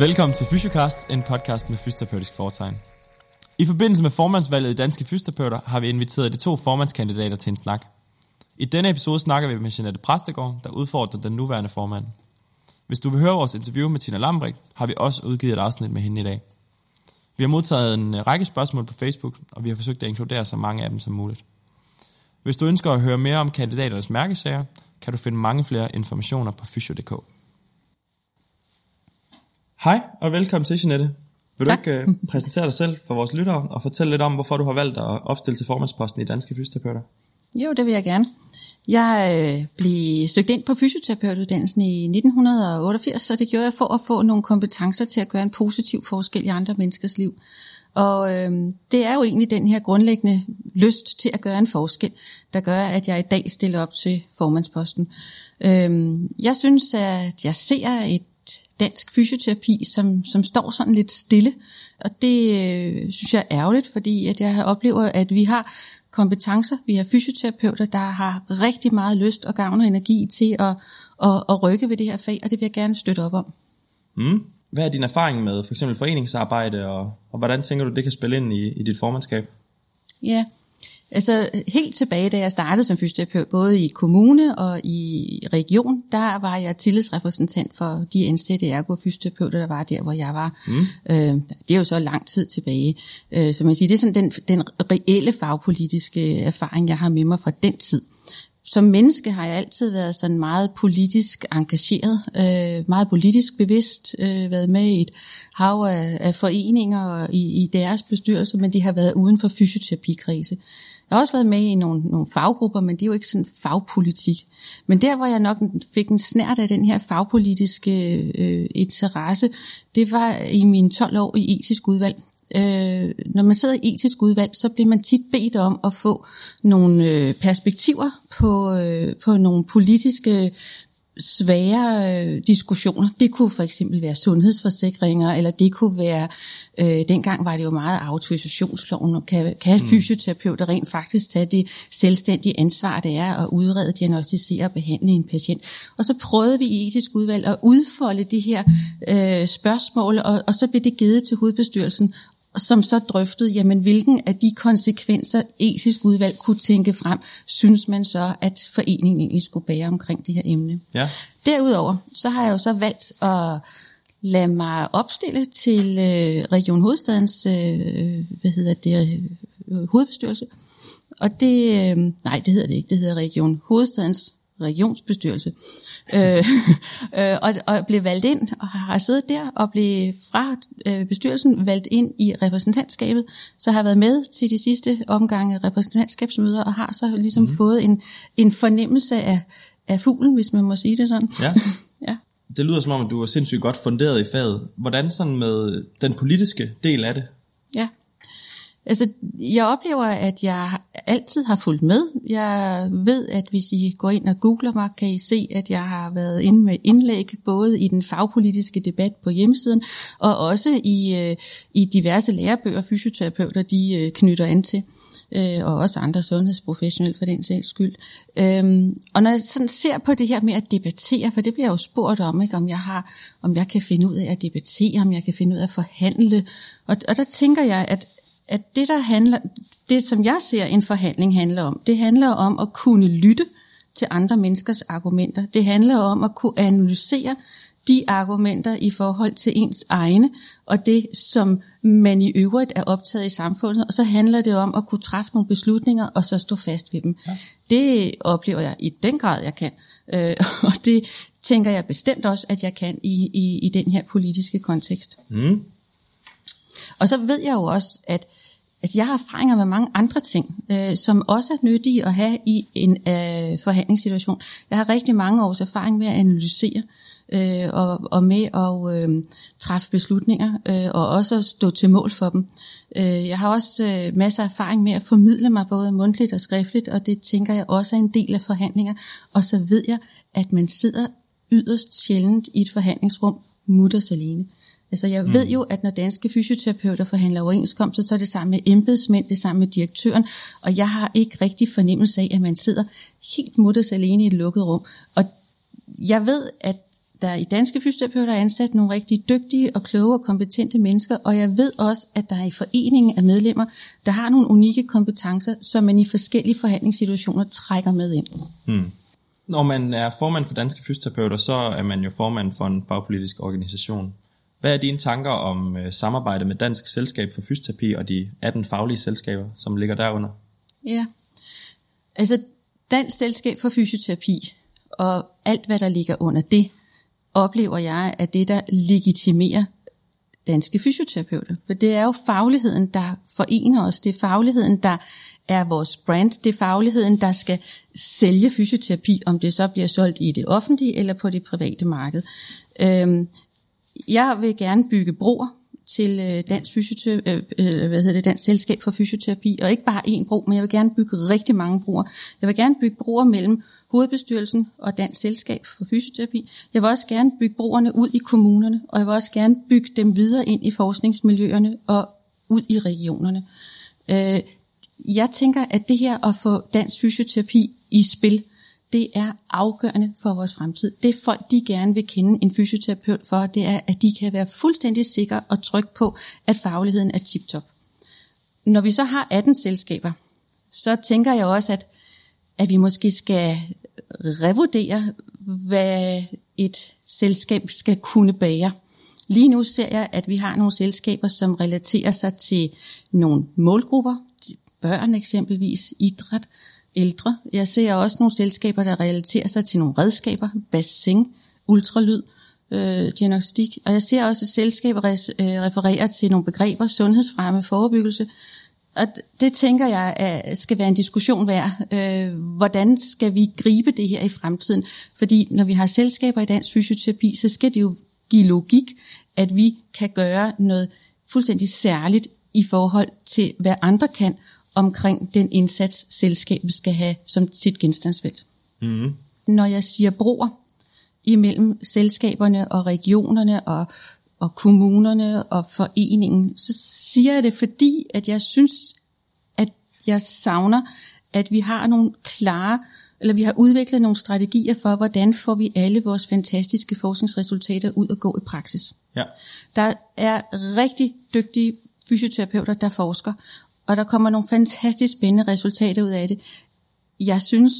Velkommen til Fysiocast, en podcast med fysioterapeutisk foretegn. I forbindelse med formandsvalget i Danske Fysioterapeuter har vi inviteret de to formandskandidater til en snak. I denne episode snakker vi med Jeanette Præstegård, der udfordrer den nuværende formand. Hvis du vil høre vores interview med Tina Lambrik, har vi også udgivet et afsnit med hende i dag. Vi har modtaget en række spørgsmål på Facebook, og vi har forsøgt at inkludere så mange af dem som muligt. Hvis du ønsker at høre mere om kandidaternes mærkesager, kan du finde mange flere informationer på fysio.dk. Hej og velkommen til, Jeanette. Vil Tak. du ikke uh, præsentere dig selv for vores lyttere og fortælle lidt om, hvorfor du har valgt at opstille til formandsposten i Danske Fysioterapeuter? Jo, det vil jeg gerne. Jeg øh, blev søgt ind på fysioterapeutuddannelsen i 1988, og det gjorde jeg for at få nogle kompetencer til at gøre en positiv forskel i andre menneskers liv. Og øh, det er jo egentlig den her grundlæggende lyst til at gøre en forskel, der gør, at jeg i dag stiller op til formandsposten. Øh, jeg synes, at jeg ser et dansk fysioterapi, som, som står sådan lidt stille. Og det øh, synes jeg er ærgerligt, fordi at jeg oplever, at vi har kompetencer, vi har fysioterapeuter, der har rigtig meget lyst og gavn og energi til at, at, at rykke ved det her fag, og det vil jeg gerne støtte op om. Mm. Hvad er din erfaring med for eksempel foreningsarbejde, og, og hvordan tænker du, det kan spille ind i, i dit formandskab? Ja, altså helt tilbage, da jeg startede som fysioterapeut, både i kommune og i region, der var jeg tillidsrepræsentant for de ansatte ergo fysioterapeuter, der var der, hvor jeg var. Mm. Øh, det er jo så lang tid tilbage. Øh, så man siger, det er sådan den, den reelle fagpolitiske erfaring, jeg har med mig fra den tid. Som menneske har jeg altid været sådan meget politisk engageret, øh, meget politisk bevidst, øh, været med i et hav af, af foreninger og i, i deres bestyrelser, men det har været uden for fysioterapikrise. Jeg har også været med i nogle, nogle faggrupper, men det er jo ikke sådan fagpolitik. Men der, hvor jeg nok fik en snært af den her fagpolitiske øh, interesse, det var i mine 12 år i etisk udvalg. Øh, når man sidder i etisk udvalg, så bliver man tit bedt om at få nogle øh, perspektiver på, øh, på nogle politiske svære øh, diskussioner. Det kunne for eksempel være sundhedsforsikringer, eller det kunne være, øh, dengang var det jo meget autorisationsloven, og kan, kan mm. fysioterapeuter rent faktisk tage det selvstændige ansvar, det er at udrede, diagnostisere og behandle en patient. Og så prøvede vi i etisk udvalg at udfolde de her øh, spørgsmål, og, og så blev det givet til hovedbestyrelsen, som så drøftede, jamen hvilken af de konsekvenser etisk udvalg kunne tænke frem, synes man så, at foreningen egentlig skulle bære omkring det her emne. Ja. Derudover, så har jeg jo så valgt at lade mig opstille til øh, Region Hovedstadens øh, hvad hedder det, øh, hovedbestyrelse. Og det, øh, nej, det hedder det ikke, det hedder Region Hovedstadens regionsbestyrelse. øh, øh, og, og blev valgt ind, og har siddet der, og blev fra øh, bestyrelsen valgt ind i repræsentantskabet, så har jeg været med til de sidste omgange repræsentantskabsmøder, og har så ligesom mm. fået en, en fornemmelse af, af fuglen, hvis man må sige det sådan. Ja. ja. Det lyder som om, at du er sindssygt godt funderet i faget. Hvordan sådan med den politiske del af det? Ja. Altså, jeg oplever, at jeg altid har fulgt med. Jeg ved, at hvis I går ind og googler mig, kan I se, at jeg har været inde med indlæg, både i den fagpolitiske debat på hjemmesiden, og også i, øh, i diverse lærebøger, fysioterapeuter, de øh, knytter an til øh, og også andre sundhedsprofessionelle for den sags skyld. Øhm, og når jeg sådan ser på det her med at debattere, for det bliver jeg jo spurgt om, ikke, om jeg har, om jeg kan finde ud af at debattere, om jeg kan finde ud af at forhandle, og, og der tænker jeg, at at det, der handler, det som jeg ser en forhandling handler om, det handler om at kunne lytte til andre menneskers argumenter. Det handler om at kunne analysere de argumenter i forhold til ens egne, og det, som man i øvrigt er optaget i samfundet, og så handler det om at kunne træffe nogle beslutninger, og så stå fast ved dem. Ja. Det oplever jeg i den grad, jeg kan, øh, og det tænker jeg bestemt også, at jeg kan i, i, i den her politiske kontekst. Mm. Og så ved jeg jo også, at altså jeg har erfaringer med mange andre ting, øh, som også er nyttige at have i en øh, forhandlingssituation. Jeg har rigtig mange års erfaring med at analysere øh, og, og med at øh, træffe beslutninger, øh, og også at stå til mål for dem. Øh, jeg har også øh, masser af erfaring med at formidle mig både mundtligt og skriftligt, og det tænker jeg også er en del af forhandlinger. Og så ved jeg, at man sidder yderst sjældent i et forhandlingsrum mutters alene. Altså jeg mm. ved jo, at når danske fysioterapeuter forhandler overenskomster, så er det sammen med embedsmænd, det er sammen med direktøren, og jeg har ikke rigtig fornemmelse af, at man sidder helt mutters alene i et lukket rum. Og jeg ved, at der i danske fysioterapeuter er ansat nogle rigtig dygtige og kloge og kompetente mennesker, og jeg ved også, at der er i foreningen af medlemmer, der har nogle unikke kompetencer, som man i forskellige forhandlingssituationer trækker med ind. Hmm. Når man er formand for danske fysioterapeuter, så er man jo formand for en fagpolitisk organisation. Hvad er dine tanker om øh, samarbejde med Dansk Selskab for Fysioterapi og de 18 faglige selskaber, som ligger derunder? Ja, altså Dansk Selskab for Fysioterapi og alt, hvad der ligger under det, oplever jeg, at det, der legitimerer danske fysioterapeuter. For det er jo fagligheden, der forener os. Det er fagligheden, der er vores brand. Det er fagligheden, der skal sælge fysioterapi, om det så bliver solgt i det offentlige eller på det private marked. Øhm, jeg vil gerne bygge broer til øh, Dansk, Fysioterapi, øh, øh, hvad hedder det, Dansk Selskab for Fysioterapi, og ikke bare én bro, men jeg vil gerne bygge rigtig mange broer. Jeg vil gerne bygge broer mellem hovedbestyrelsen og Dansk Selskab for Fysioterapi. Jeg vil også gerne bygge broerne ud i kommunerne, og jeg vil også gerne bygge dem videre ind i forskningsmiljøerne og ud i regionerne. Øh, jeg tænker, at det her at få dansk fysioterapi i spil, det er afgørende for vores fremtid. Det folk, de gerne vil kende en fysioterapeut for, det er, at de kan være fuldstændig sikre og trygge på, at fagligheden er tip-top. Når vi så har 18 selskaber, så tænker jeg også, at, at vi måske skal revurdere, hvad et selskab skal kunne bære. Lige nu ser jeg, at vi har nogle selskaber, som relaterer sig til nogle målgrupper, børn eksempelvis, idræt, ældre. Jeg ser også nogle selskaber, der relaterer sig til nogle redskaber, bassin, ultralyd, øh, diagnostik. Og jeg ser også selskaber res, øh, til nogle begreber, sundhedsfremme, forebyggelse. Og det tænker jeg skal være en diskussion værd. Øh, hvordan skal vi gribe det her i fremtiden? Fordi når vi har selskaber i dansk fysioterapi, så skal det jo give logik, at vi kan gøre noget fuldstændig særligt i forhold til, hvad andre kan, omkring den indsats, selskabet skal have som sit genstandsfelt. Mm. Når jeg siger broer imellem selskaberne og regionerne og, og kommunerne og foreningen, så siger jeg det fordi, at jeg synes, at jeg savner, at vi har nogle klare, eller vi har udviklet nogle strategier for, hvordan får vi alle vores fantastiske forskningsresultater ud og gå i praksis. Ja. Der er rigtig dygtige fysioterapeuter, der forsker, og der kommer nogle fantastisk spændende resultater ud af det. Jeg synes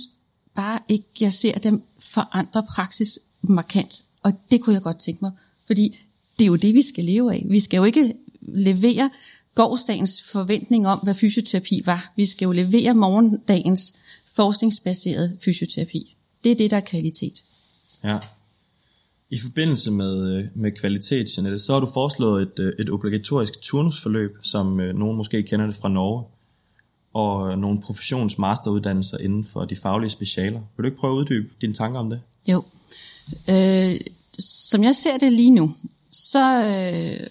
bare ikke, jeg ser dem forandre praksis markant, og det kunne jeg godt tænke mig, fordi det er jo det, vi skal leve af. Vi skal jo ikke levere gårdsdagens forventning om, hvad fysioterapi var. Vi skal jo levere morgendagens forskningsbaseret fysioterapi. Det er det, der er kvalitet. Ja. I forbindelse med, øh, med kvalitet, Jeanette, så har du foreslået et, øh, et obligatorisk turnusforløb, som øh, nogen måske kender det fra Norge, og øh, nogle professionsmasteruddannelser inden for de faglige specialer. Vil du ikke prøve at uddybe dine tanker om det? Jo. Øh, som jeg ser det lige nu, så øh,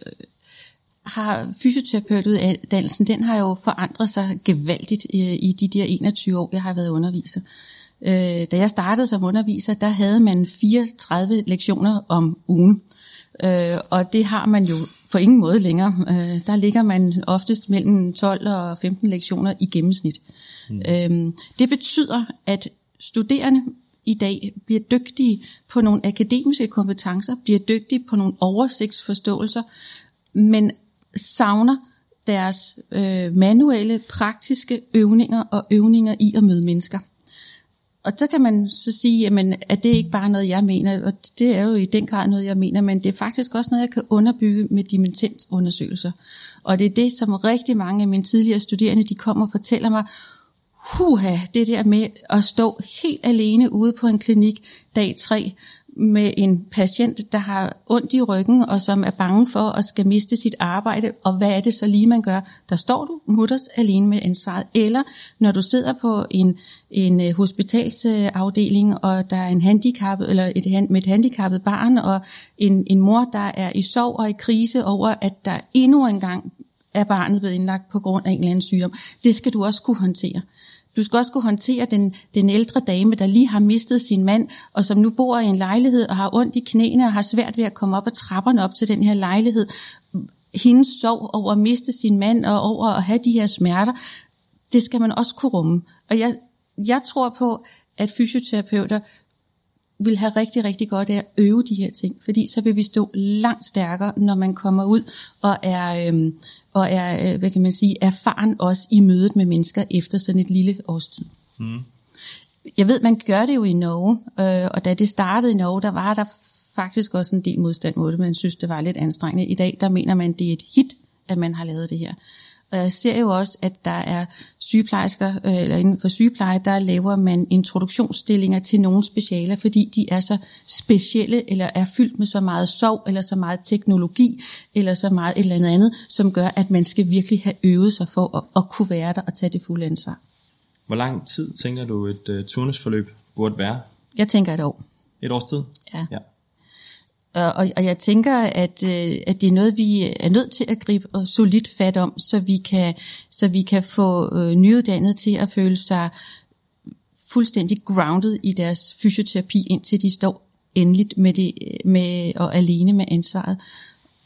har fysioterapeutuddannelsen, den har jo forandret sig gevaldigt i, i de der 21 år, jeg har været underviser. Øh, da jeg startede som underviser, der havde man 34 lektioner om ugen. Øh, og det har man jo på ingen måde længere. Øh, der ligger man oftest mellem 12 og 15 lektioner i gennemsnit. Mm. Øh, det betyder, at studerende i dag bliver dygtige på nogle akademiske kompetencer, bliver dygtige på nogle oversigtsforståelser, men savner deres øh, manuelle, praktiske øvninger og øvninger i at møde mennesker. Og så kan man så sige, jamen, at det ikke bare noget, jeg mener, og det er jo i den grad noget, jeg mener, men det er faktisk også noget, jeg kan underbygge med dimensionsundersøgelser. Og det er det, som rigtig mange af mine tidligere studerende, de kommer og fortæller mig, huha, det der med at stå helt alene ude på en klinik dag 3, med en patient, der har ondt i ryggen, og som er bange for at skal miste sit arbejde, og hvad er det så lige, man gør? Der står du mutters alene med ansvaret. Eller når du sidder på en, en øh, hospitalsafdeling, og der er en handicap, eller et, med et handicappet barn, og en, en mor, der er i sorg og i krise over, at der endnu engang er barnet blevet indlagt på grund af en eller anden sygdom. Det skal du også kunne håndtere. Du skal også kunne håndtere den, den ældre dame, der lige har mistet sin mand, og som nu bor i en lejlighed og har ondt i knæene og har svært ved at komme op ad trapperne op til den her lejlighed. Hendes sorg over at miste sin mand og over at have de her smerter, det skal man også kunne rumme. Og jeg, jeg tror på, at fysioterapeuter vil have rigtig, rigtig godt af at øve de her ting, fordi så vil vi stå langt stærkere, når man kommer ud og er, øhm, og er øh, hvad kan man sige, erfaren også i mødet med mennesker efter sådan et lille årstid. Mm. Jeg ved, man gør det jo i Norge, øh, og da det startede i Norge, der var der faktisk også en del modstand mod det, man synes, det var lidt anstrengende. I dag, der mener man, det er et hit, at man har lavet det her. Og jeg ser jo også, at der er sygeplejersker, øh, eller inden for sygepleje, der laver man introduktionsstillinger til nogle specialer, fordi de er så specielle, eller er fyldt med så meget sov, eller så meget teknologi, eller så meget et eller andet andet, som gør, at man skal virkelig have øvet sig for at, at kunne være der og tage det fulde ansvar. Hvor lang tid tænker du et uh, turnusforløb burde være? Jeg tænker et år. Et års tid? Ja. ja. Og, og, jeg tænker, at, øh, at det er noget, vi er nødt til at gribe og solidt fat om, så vi kan, så vi kan få øh, nyuddannede til at føle sig fuldstændig grounded i deres fysioterapi, indtil de står endeligt med, det, med og alene med ansvaret.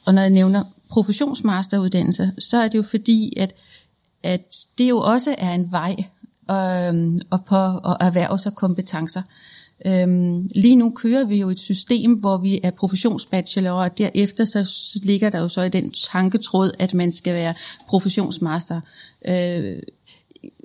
Og når jeg nævner professionsmasteruddannelse, så er det jo fordi, at, at det jo også er en vej øh, og på at erhverve sig kompetencer. Øhm, lige nu kører vi jo et system, hvor vi er professionsbachelor, og derefter så ligger der jo så i den tanketråd, at man skal være professionsmaster. Øh,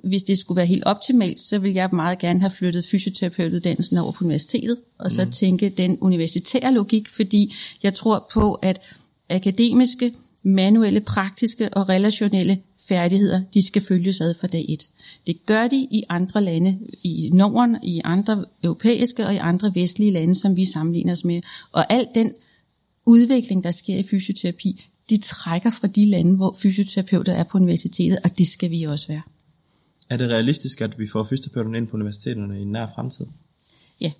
hvis det skulle være helt optimalt, så vil jeg meget gerne have flyttet fysioterapeutuddannelsen over på universitetet, og så mm. tænke den universitære logik, fordi jeg tror på, at akademiske, manuelle, praktiske og relationelle færdigheder, de skal følges ad fra dag et. Det gør de i andre lande, i Norden, i andre europæiske og i andre vestlige lande, som vi sammenligner os med. Og al den udvikling, der sker i fysioterapi, de trækker fra de lande, hvor fysioterapeuter er på universitetet, og det skal vi også være. Er det realistisk, at vi får fysioterapeuterne ind på universiteterne i nær fremtid? Ja.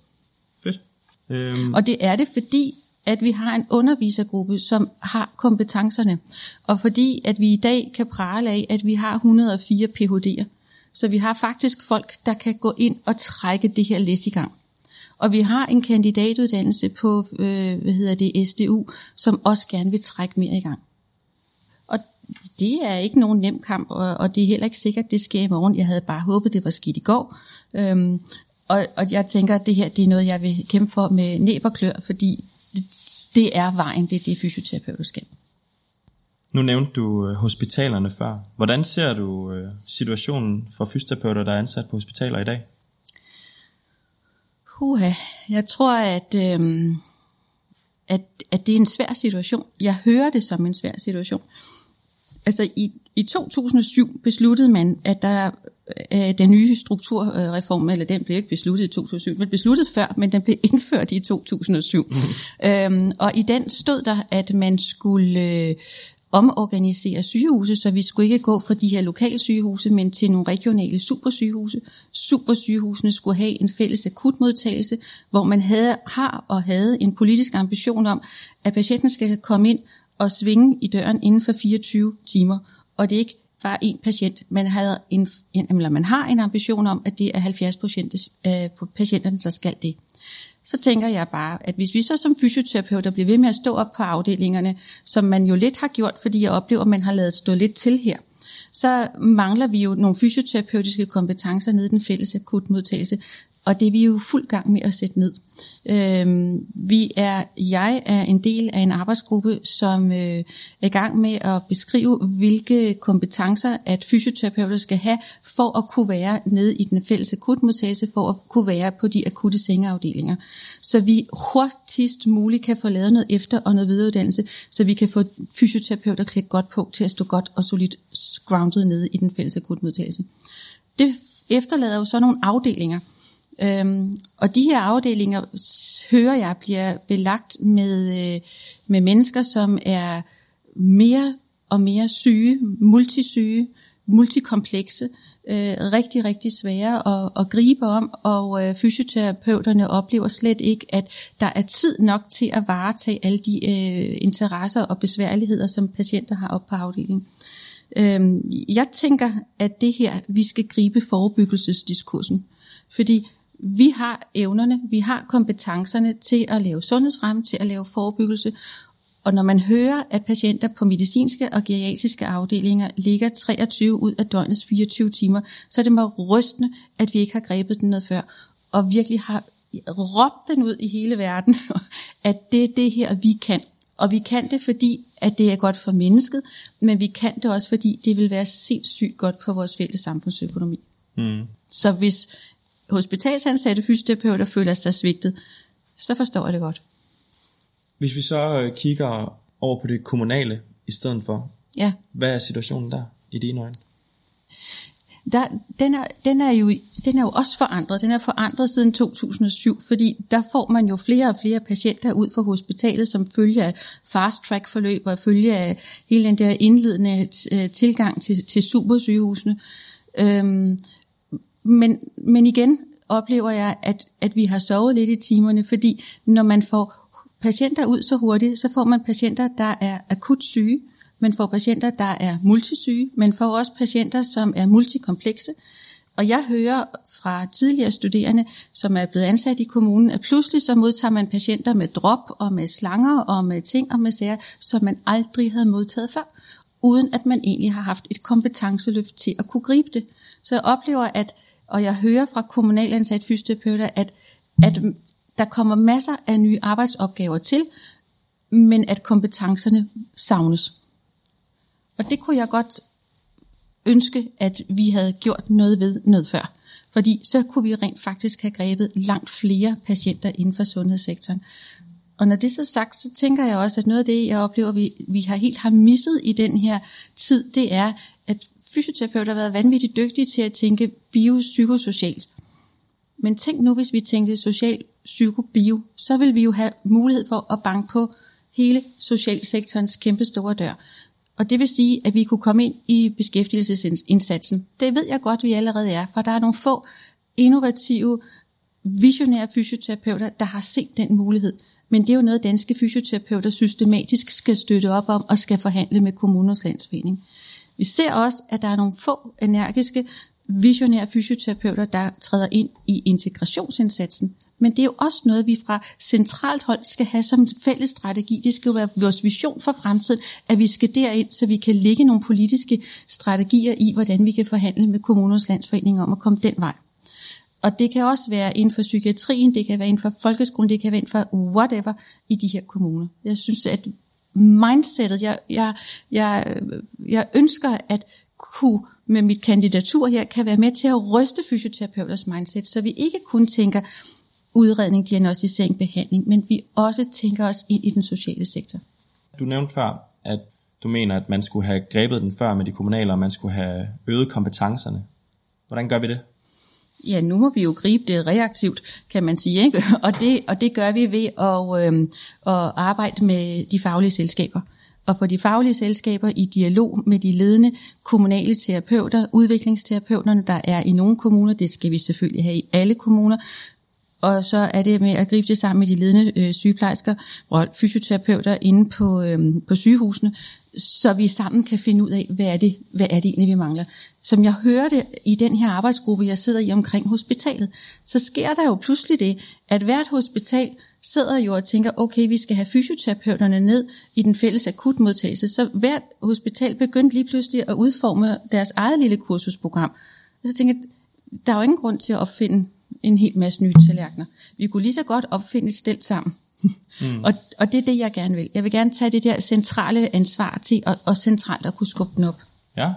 Fedt. Øhm. Og det er det, fordi at vi har en undervisergruppe, som har kompetencerne, og fordi at vi i dag kan prale af, at vi har 104 Ph.D.'er. Så vi har faktisk folk, der kan gå ind og trække det her læs i gang. Og vi har en kandidatuddannelse på øh, hvad hedder det, SDU, som også gerne vil trække mere i gang. Og det er ikke nogen nem kamp, og, og det er heller ikke sikkert, det sker i morgen. Jeg havde bare håbet, det var skidt i går. Øhm, og, og jeg tænker, at det her det er noget, jeg vil kæmpe for med næb og klør, fordi det, er vejen, det er det fysioterapeuter skal. Nu nævnte du øh, hospitalerne før. Hvordan ser du øh, situationen for fysioterapeuter, der er ansat på hospitaler i dag? Uha, jeg tror, at, øh, at, at det er en svær situation. Jeg hører det som en svær situation. Altså i, i 2007 besluttede man, at der øh, den nye strukturreform, eller den blev ikke besluttet i 2007, men besluttet før, men den blev indført i 2007. Mm. Øhm, og i den stod der, at man skulle øh, omorganisere sygehuse, så vi skulle ikke gå fra de her lokale sygehuse, men til nogle regionale supersygehuse. Supersygehusene skulle have en fælles akutmodtagelse, hvor man havde, har og havde en politisk ambition om, at patienten skal komme ind og svinge i døren inden for 24 timer. Og det er ikke var en patient. Man, havde en, eller man har en ambition om, at det er 70 procent øh, af patienterne, der skal det så tænker jeg bare, at hvis vi så som fysioterapeuter bliver ved med at stå op på afdelingerne, som man jo lidt har gjort, fordi jeg oplever, at man har lavet stå lidt til her, så mangler vi jo nogle fysioterapeutiske kompetencer nede i den fælles akutmodtagelse, og det er vi jo fuld gang med at sætte ned. Øhm, vi er, jeg er en del af en arbejdsgruppe, som øh, er i gang med at beskrive, hvilke kompetencer, at fysioterapeuter skal have, for at kunne være nede i den fælles akutmodtagelse, for at kunne være på de akutte sengeafdelinger. Så vi hurtigst muligt kan få lavet noget efter- og noget videreuddannelse, så vi kan få fysioterapeuter klædt godt på til at stå godt og solidt grounded nede i den fælles akutmodtagelse. Det efterlader jo så nogle afdelinger, Øhm, og de her afdelinger, hører jeg, bliver belagt med, øh, med mennesker, som er mere og mere syge, multisyge, multikomplekse, øh, rigtig, rigtig svære at, at gribe om, og øh, fysioterapeuterne oplever slet ikke, at der er tid nok til at varetage alle de øh, interesser og besværligheder, som patienter har op på afdelingen. Øh, jeg tænker, at det her, vi skal gribe forebyggelsesdiskursen, fordi vi har evnerne, vi har kompetencerne til at lave sundhedsfremme, til at lave forebyggelse. Og når man hører, at patienter på medicinske og geriatriske afdelinger ligger 23 ud af døgnets 24 timer, så er det mig rystende, at vi ikke har grebet den noget før, og virkelig har råb den ud i hele verden, at det er det her, vi kan. Og vi kan det, fordi at det er godt for mennesket, men vi kan det også, fordi det vil være sindssygt godt for vores fælles samfundsøkonomi. Mm. Så hvis hospitalsansatte fysioterapeuter føler sig svigtet, så forstår jeg det godt. Hvis vi så øh, kigger over på det kommunale i stedet for, ja. hvad er situationen der i dine øjne? der, den, er, den, er jo, den er jo også forandret. Den er forandret siden 2007, fordi der får man jo flere og flere patienter ud fra hospitalet, som følger af fast track forløb og følge af hele den der indledende øh, tilgang til, til supersygehusene. Øhm, men, men igen oplever jeg, at, at vi har sovet lidt i timerne, fordi når man får patienter ud så hurtigt, så får man patienter, der er akut syge, man får patienter, der er multisyge, men får også patienter, som er multikomplekse. Og jeg hører fra tidligere studerende, som er blevet ansat i kommunen, at pludselig så modtager man patienter med drop og med slanger og med ting og med sager, som man aldrig havde modtaget før, uden at man egentlig har haft et kompetenceløft til at kunne gribe det. Så jeg oplever, at, og jeg hører fra kommunalansat fysioterapeuter, at, at der kommer masser af nye arbejdsopgaver til, men at kompetencerne savnes. Og det kunne jeg godt ønske, at vi havde gjort noget ved noget før. Fordi så kunne vi rent faktisk have grebet langt flere patienter inden for sundhedssektoren. Og når det er så sagt, så tænker jeg også, at noget af det, jeg oplever, vi, vi har helt har misset i den her tid, det er, fysioterapeuter været vanvittigt dygtige til at tænke biopsykosocialt. Men tænk nu, hvis vi tænkte social, psyko, så vil vi jo have mulighed for at banke på hele socialsektorens kæmpe store dør. Og det vil sige, at vi kunne komme ind i beskæftigelsesindsatsen. Det ved jeg godt, vi allerede er, for der er nogle få innovative, visionære fysioterapeuter, der har set den mulighed. Men det er jo noget, danske fysioterapeuter systematisk skal støtte op om og skal forhandle med kommuners landsforening. Vi ser også, at der er nogle få energiske, visionære fysioterapeuter, der træder ind i integrationsindsatsen. Men det er jo også noget, vi fra centralt hold skal have som fælles strategi. Det skal jo være vores vision for fremtiden, at vi skal derind, så vi kan lægge nogle politiske strategier i, hvordan vi kan forhandle med kommunernes landsforening om at komme den vej. Og det kan også være inden for psykiatrien, det kan være inden for folkeskolen, det kan være inden for whatever i de her kommuner. Jeg synes, at mindsetet, jeg, jeg, jeg, jeg ønsker at kunne med mit kandidatur her, kan være med til at ryste fysioterapeuters mindset, så vi ikke kun tænker, udredning, diagnostisering, behandling, men vi også tænker os ind i den sociale sektor. Du nævnte før, at du mener, at man skulle have grebet den før med de kommunale, og man skulle have øget kompetencerne. Hvordan gør vi det? Ja, nu må vi jo gribe det reaktivt, kan man sige. Ikke? Og, det, og det gør vi ved at, øh, at arbejde med de faglige selskaber. Og få de faglige selskaber i dialog med de ledende kommunale terapeuter, udviklingsterapeuterne, der er i nogle kommuner, det skal vi selvfølgelig have i alle kommuner, og så er det med at gribe det sammen med de ledende øh, sygeplejersker og fysioterapeuter inde på, øh, på sygehusene, så vi sammen kan finde ud af, hvad er, det, hvad er det egentlig, vi mangler. Som jeg hørte i den her arbejdsgruppe, jeg sidder i omkring hospitalet, så sker der jo pludselig det, at hvert hospital sidder jo og tænker, okay, vi skal have fysioterapeuterne ned i den fælles akutmodtagelse. Så hvert hospital begyndte lige pludselig at udforme deres eget lille kursusprogram. Og så tænker jeg, der er jo ingen grund til at opfinde en hel masse nye tallerkener. Vi kunne lige så godt opfinde et stel sammen. Mm. og, og det er det, jeg gerne vil. Jeg vil gerne tage det der centrale ansvar til, og, og centralt at kunne skubbe den op. Ja.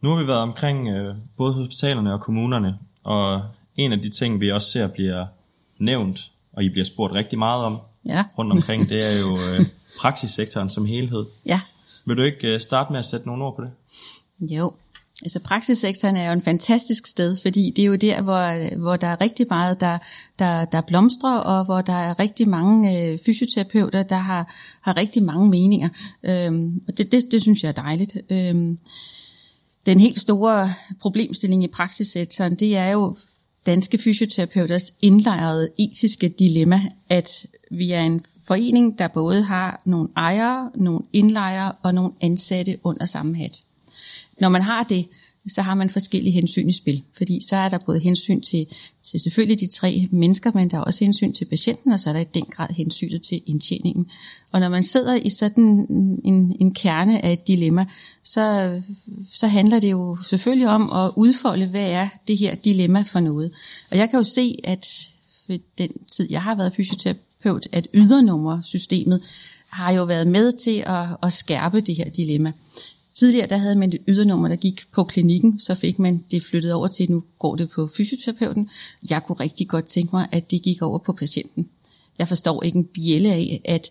Nu har vi været omkring øh, både hospitalerne og kommunerne, og en af de ting, vi også ser bliver nævnt, og I bliver spurgt rigtig meget om ja. rundt omkring, det er jo øh, praksissektoren som helhed. Ja. Vil du ikke øh, starte med at sætte nogle ord på det? Jo, Altså praksissektoren er jo en fantastisk sted, fordi det er jo der, hvor, hvor der er rigtig meget, der, der, der blomstrer, og hvor der er rigtig mange øh, fysioterapeuter, der har, har rigtig mange meninger. Øhm, og det, det, det synes jeg er dejligt. Øhm, den helt store problemstilling i praksissektoren, det er jo danske fysioterapeuters indlejrede etiske dilemma, at vi er en forening, der både har nogle ejere, nogle indlejere og nogle ansatte under samme hat. Når man har det, så har man forskellige hensyn i spil. Fordi så er der både hensyn til, til selvfølgelig de tre mennesker, men der er også hensyn til patienten, og så er der i den grad hensynet til indtjeningen. Og når man sidder i sådan en, en kerne af et dilemma, så, så handler det jo selvfølgelig om at udfolde, hvad er det her dilemma for noget. Og jeg kan jo se, at ved den tid, jeg har været fysioterapeut, at ydernummersystemet har jo været med til at, at skærpe det her dilemma. Tidligere der havde man et ydernummer, der gik på klinikken, så fik man det flyttet over til, nu går det på fysioterapeuten. Jeg kunne rigtig godt tænke mig, at det gik over på patienten. Jeg forstår ikke en bjælle af, at,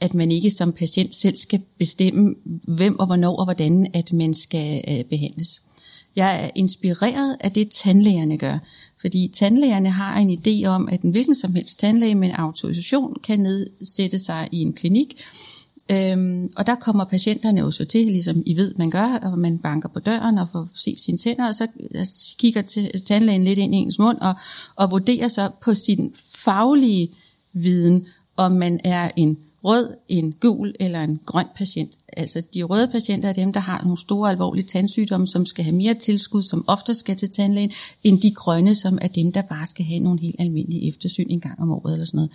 at man ikke som patient selv skal bestemme, hvem og hvornår og hvordan, at man skal øh, behandles. Jeg er inspireret af det, tandlægerne gør. Fordi tandlægerne har en idé om, at en hvilken som helst tandlæge med en autorisation kan nedsætte sig i en klinik, Øhm, og der kommer patienterne jo så til, ligesom I ved, man gør, og man banker på døren og får set sine tænder, og så øh, kigger tandlægen lidt ind i ens mund og, og vurderer så på sin faglige viden, om man er en rød, en gul eller en grøn patient. Altså de røde patienter er dem, der har nogle store alvorlige tandsygdomme, som skal have mere tilskud, som ofte skal til tandlægen, end de grønne, som er dem, der bare skal have nogle helt almindelige eftersyn en gang om året eller sådan noget.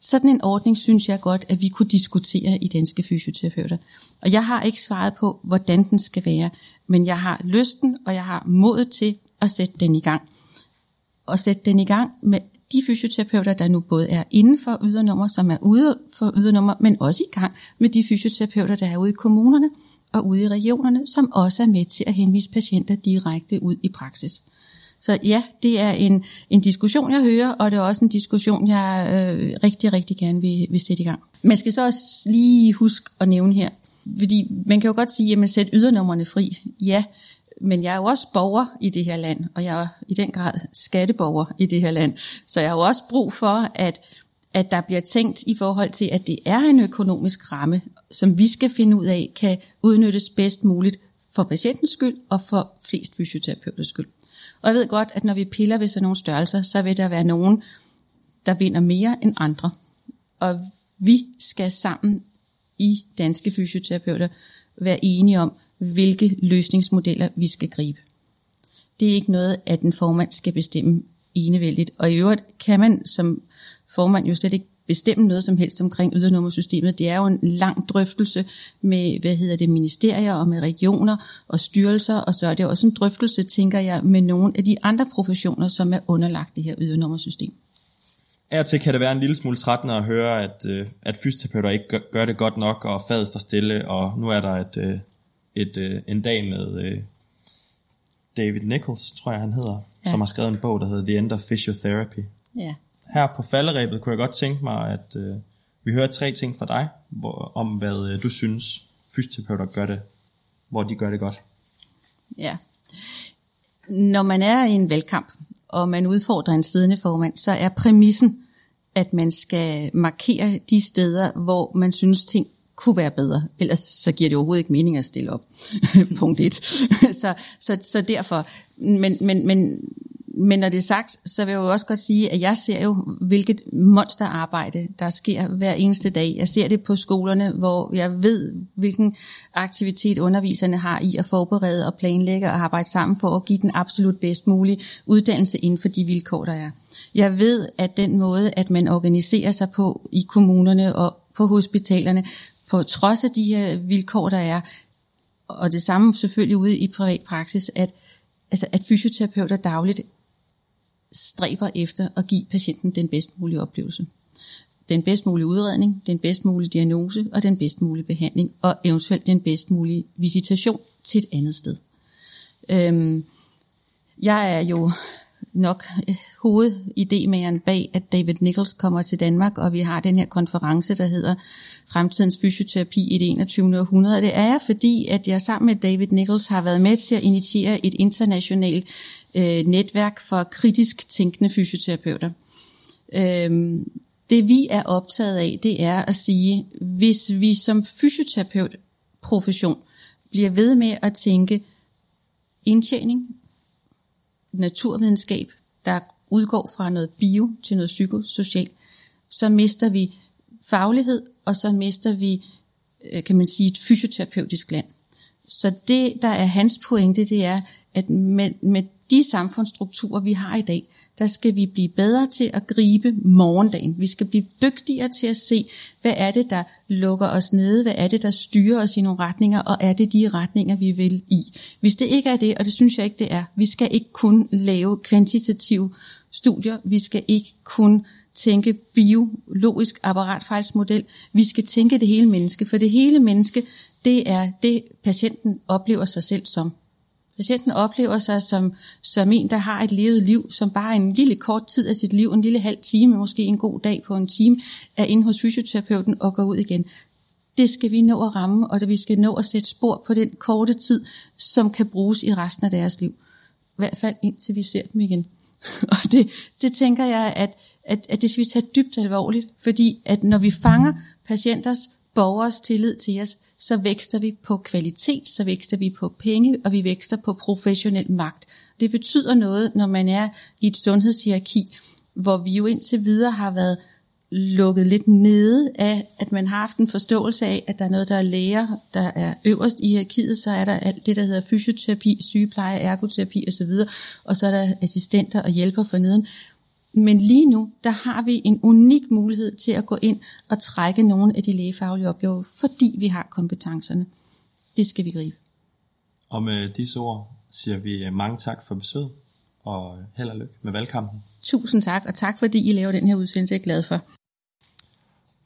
Sådan en ordning synes jeg godt, at vi kunne diskutere i Danske Fysioterapeuter. Og jeg har ikke svaret på, hvordan den skal være, men jeg har lysten, og jeg har modet til at sætte den i gang. Og sætte den i gang med de fysioterapeuter, der nu både er inden for ydernummer, som er ude for ydernummer, men også i gang med de fysioterapeuter, der er ude i kommunerne og ude i regionerne, som også er med til at henvise patienter direkte ud i praksis. Så ja, det er en, en diskussion, jeg hører, og det er også en diskussion, jeg øh, rigtig, rigtig gerne vil, vil sætte i gang. Man skal så også lige huske at nævne her, fordi man kan jo godt sige, jamen sæt ydernummerne fri. Ja, men jeg er jo også borger i det her land, og jeg er i den grad skatteborger i det her land. Så jeg har jo også brug for, at, at der bliver tænkt i forhold til, at det er en økonomisk ramme, som vi skal finde ud af, kan udnyttes bedst muligt for patientens skyld og for flest fysioterapeuters skyld. Og jeg ved godt, at når vi piller ved sådan nogle størrelser, så vil der være nogen, der vinder mere end andre. Og vi skal sammen i danske fysioterapeuter være enige om, hvilke løsningsmodeller vi skal gribe. Det er ikke noget, at en formand skal bestemme enevældigt. Og i øvrigt kan man som formand jo slet ikke bestemme noget som helst omkring ydernummersystemet. Det er jo en lang drøftelse med, hvad hedder det, ministerier og med regioner og styrelser, og så er det også en drøftelse, tænker jeg, med nogle af de andre professioner, som er underlagt det her ydernummersystem. Af til kan det være en lille smule trættende at høre, at, øh, at fysioterapeuter ikke gør, gør det godt nok, og fadet står stille, og nu er der et, øh, et, øh, en dag med David Nichols, tror jeg han hedder, ja. som har skrevet en bog, der hedder The End of Physiotherapy. Ja her på falderæbet kunne jeg godt tænke mig, at øh, vi hører tre ting fra dig, hvor, om hvad øh, du synes fysioterapeuter gør det, hvor de gør det godt. Ja. Når man er i en valgkamp, og man udfordrer en siddende formand, så er præmissen, at man skal markere de steder, hvor man synes ting kunne være bedre. Ellers så giver det overhovedet ikke mening at stille op. Punkt et. så, så, så derfor. Men, men, men men når det er sagt, så vil jeg jo også godt sige, at jeg ser jo, hvilket monsterarbejde, der sker hver eneste dag. Jeg ser det på skolerne, hvor jeg ved, hvilken aktivitet underviserne har i at forberede og planlægge og arbejde sammen for at give den absolut bedst mulige uddannelse inden for de vilkår, der er. Jeg ved, at den måde, at man organiserer sig på i kommunerne og på hospitalerne, på trods af de her vilkår, der er, og det samme selvfølgelig ude i privat praksis, at, altså, at fysioterapeuter dagligt stræber efter at give patienten den bedst mulige oplevelse. Den bedst mulige udredning, den bedst mulige diagnose og den bedst mulige behandling, og eventuelt den bedst mulige visitation til et andet sted. Øhm, jeg er jo nok øh, hovedidemageren bag, at David Nichols kommer til Danmark, og vi har den her konference, der hedder Fremtidens Fysioterapi i det 21. århundrede. Det er jeg, fordi at jeg sammen med David Nichols har været med til at initiere et internationalt øh, netværk for kritisk tænkende fysioterapeuter. Øh, det vi er optaget af, det er at sige, hvis vi som fysioterapeut profession bliver ved med at tænke indtjening, naturvidenskab, der udgår fra noget bio til noget psykosocialt, så mister vi faglighed, og så mister vi, øh, kan man sige, et fysioterapeutisk land. Så det, der er hans pointe, det er, at med, med de samfundsstrukturer, vi har i dag, der skal vi blive bedre til at gribe morgendagen. Vi skal blive dygtigere til at se, hvad er det, der lukker os nede, hvad er det, der styrer os i nogle retninger, og er det de retninger, vi vil i. Hvis det ikke er det, og det synes jeg ikke, det er, vi skal ikke kun lave kvantitative studier. Vi skal ikke kun tænke biologisk apparatfejlsmodel. Vi skal tænke det hele menneske, for det hele menneske, det er det, patienten oplever sig selv som. Patienten oplever sig som, som en, der har et levet liv, som bare en lille kort tid af sit liv, en lille halv time, måske en god dag på en time, er inde hos fysioterapeuten og går ud igen. Det skal vi nå at ramme, og vi skal nå at sætte spor på den korte tid, som kan bruges i resten af deres liv. I hvert fald indtil vi ser dem igen. og det, det tænker jeg, at, at, at det skal vi tage dybt alvorligt, fordi at når vi fanger patienters, borgers tillid til os, så vækster vi på kvalitet, så vækster vi på penge, og vi vækster på professionel magt. Det betyder noget, når man er i et sundhedshierarki, hvor vi jo indtil videre har været lukket lidt nede af, at man har haft en forståelse af, at der er noget, der er læger, der er øverst i hierarkiet, så er der alt det, der hedder fysioterapi, sygepleje, ergoterapi osv., og så er der assistenter og hjælper for neden. Men lige nu, der har vi en unik mulighed til at gå ind og trække nogle af de lægefaglige opgaver, fordi vi har kompetencerne. Det skal vi gribe. Og med disse ord siger vi mange tak for besøget, og held og lykke med valgkampen. Tusind tak, og tak fordi I laver den her udsendelse, jeg er glad for.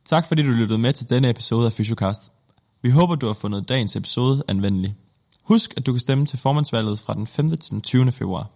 Tak fordi du lyttede med til denne episode af Fysiocast. Vi håber, du har fundet dagens episode anvendelig. Husk, at du kan stemme til formandsvalget fra den 5. til den 20. februar.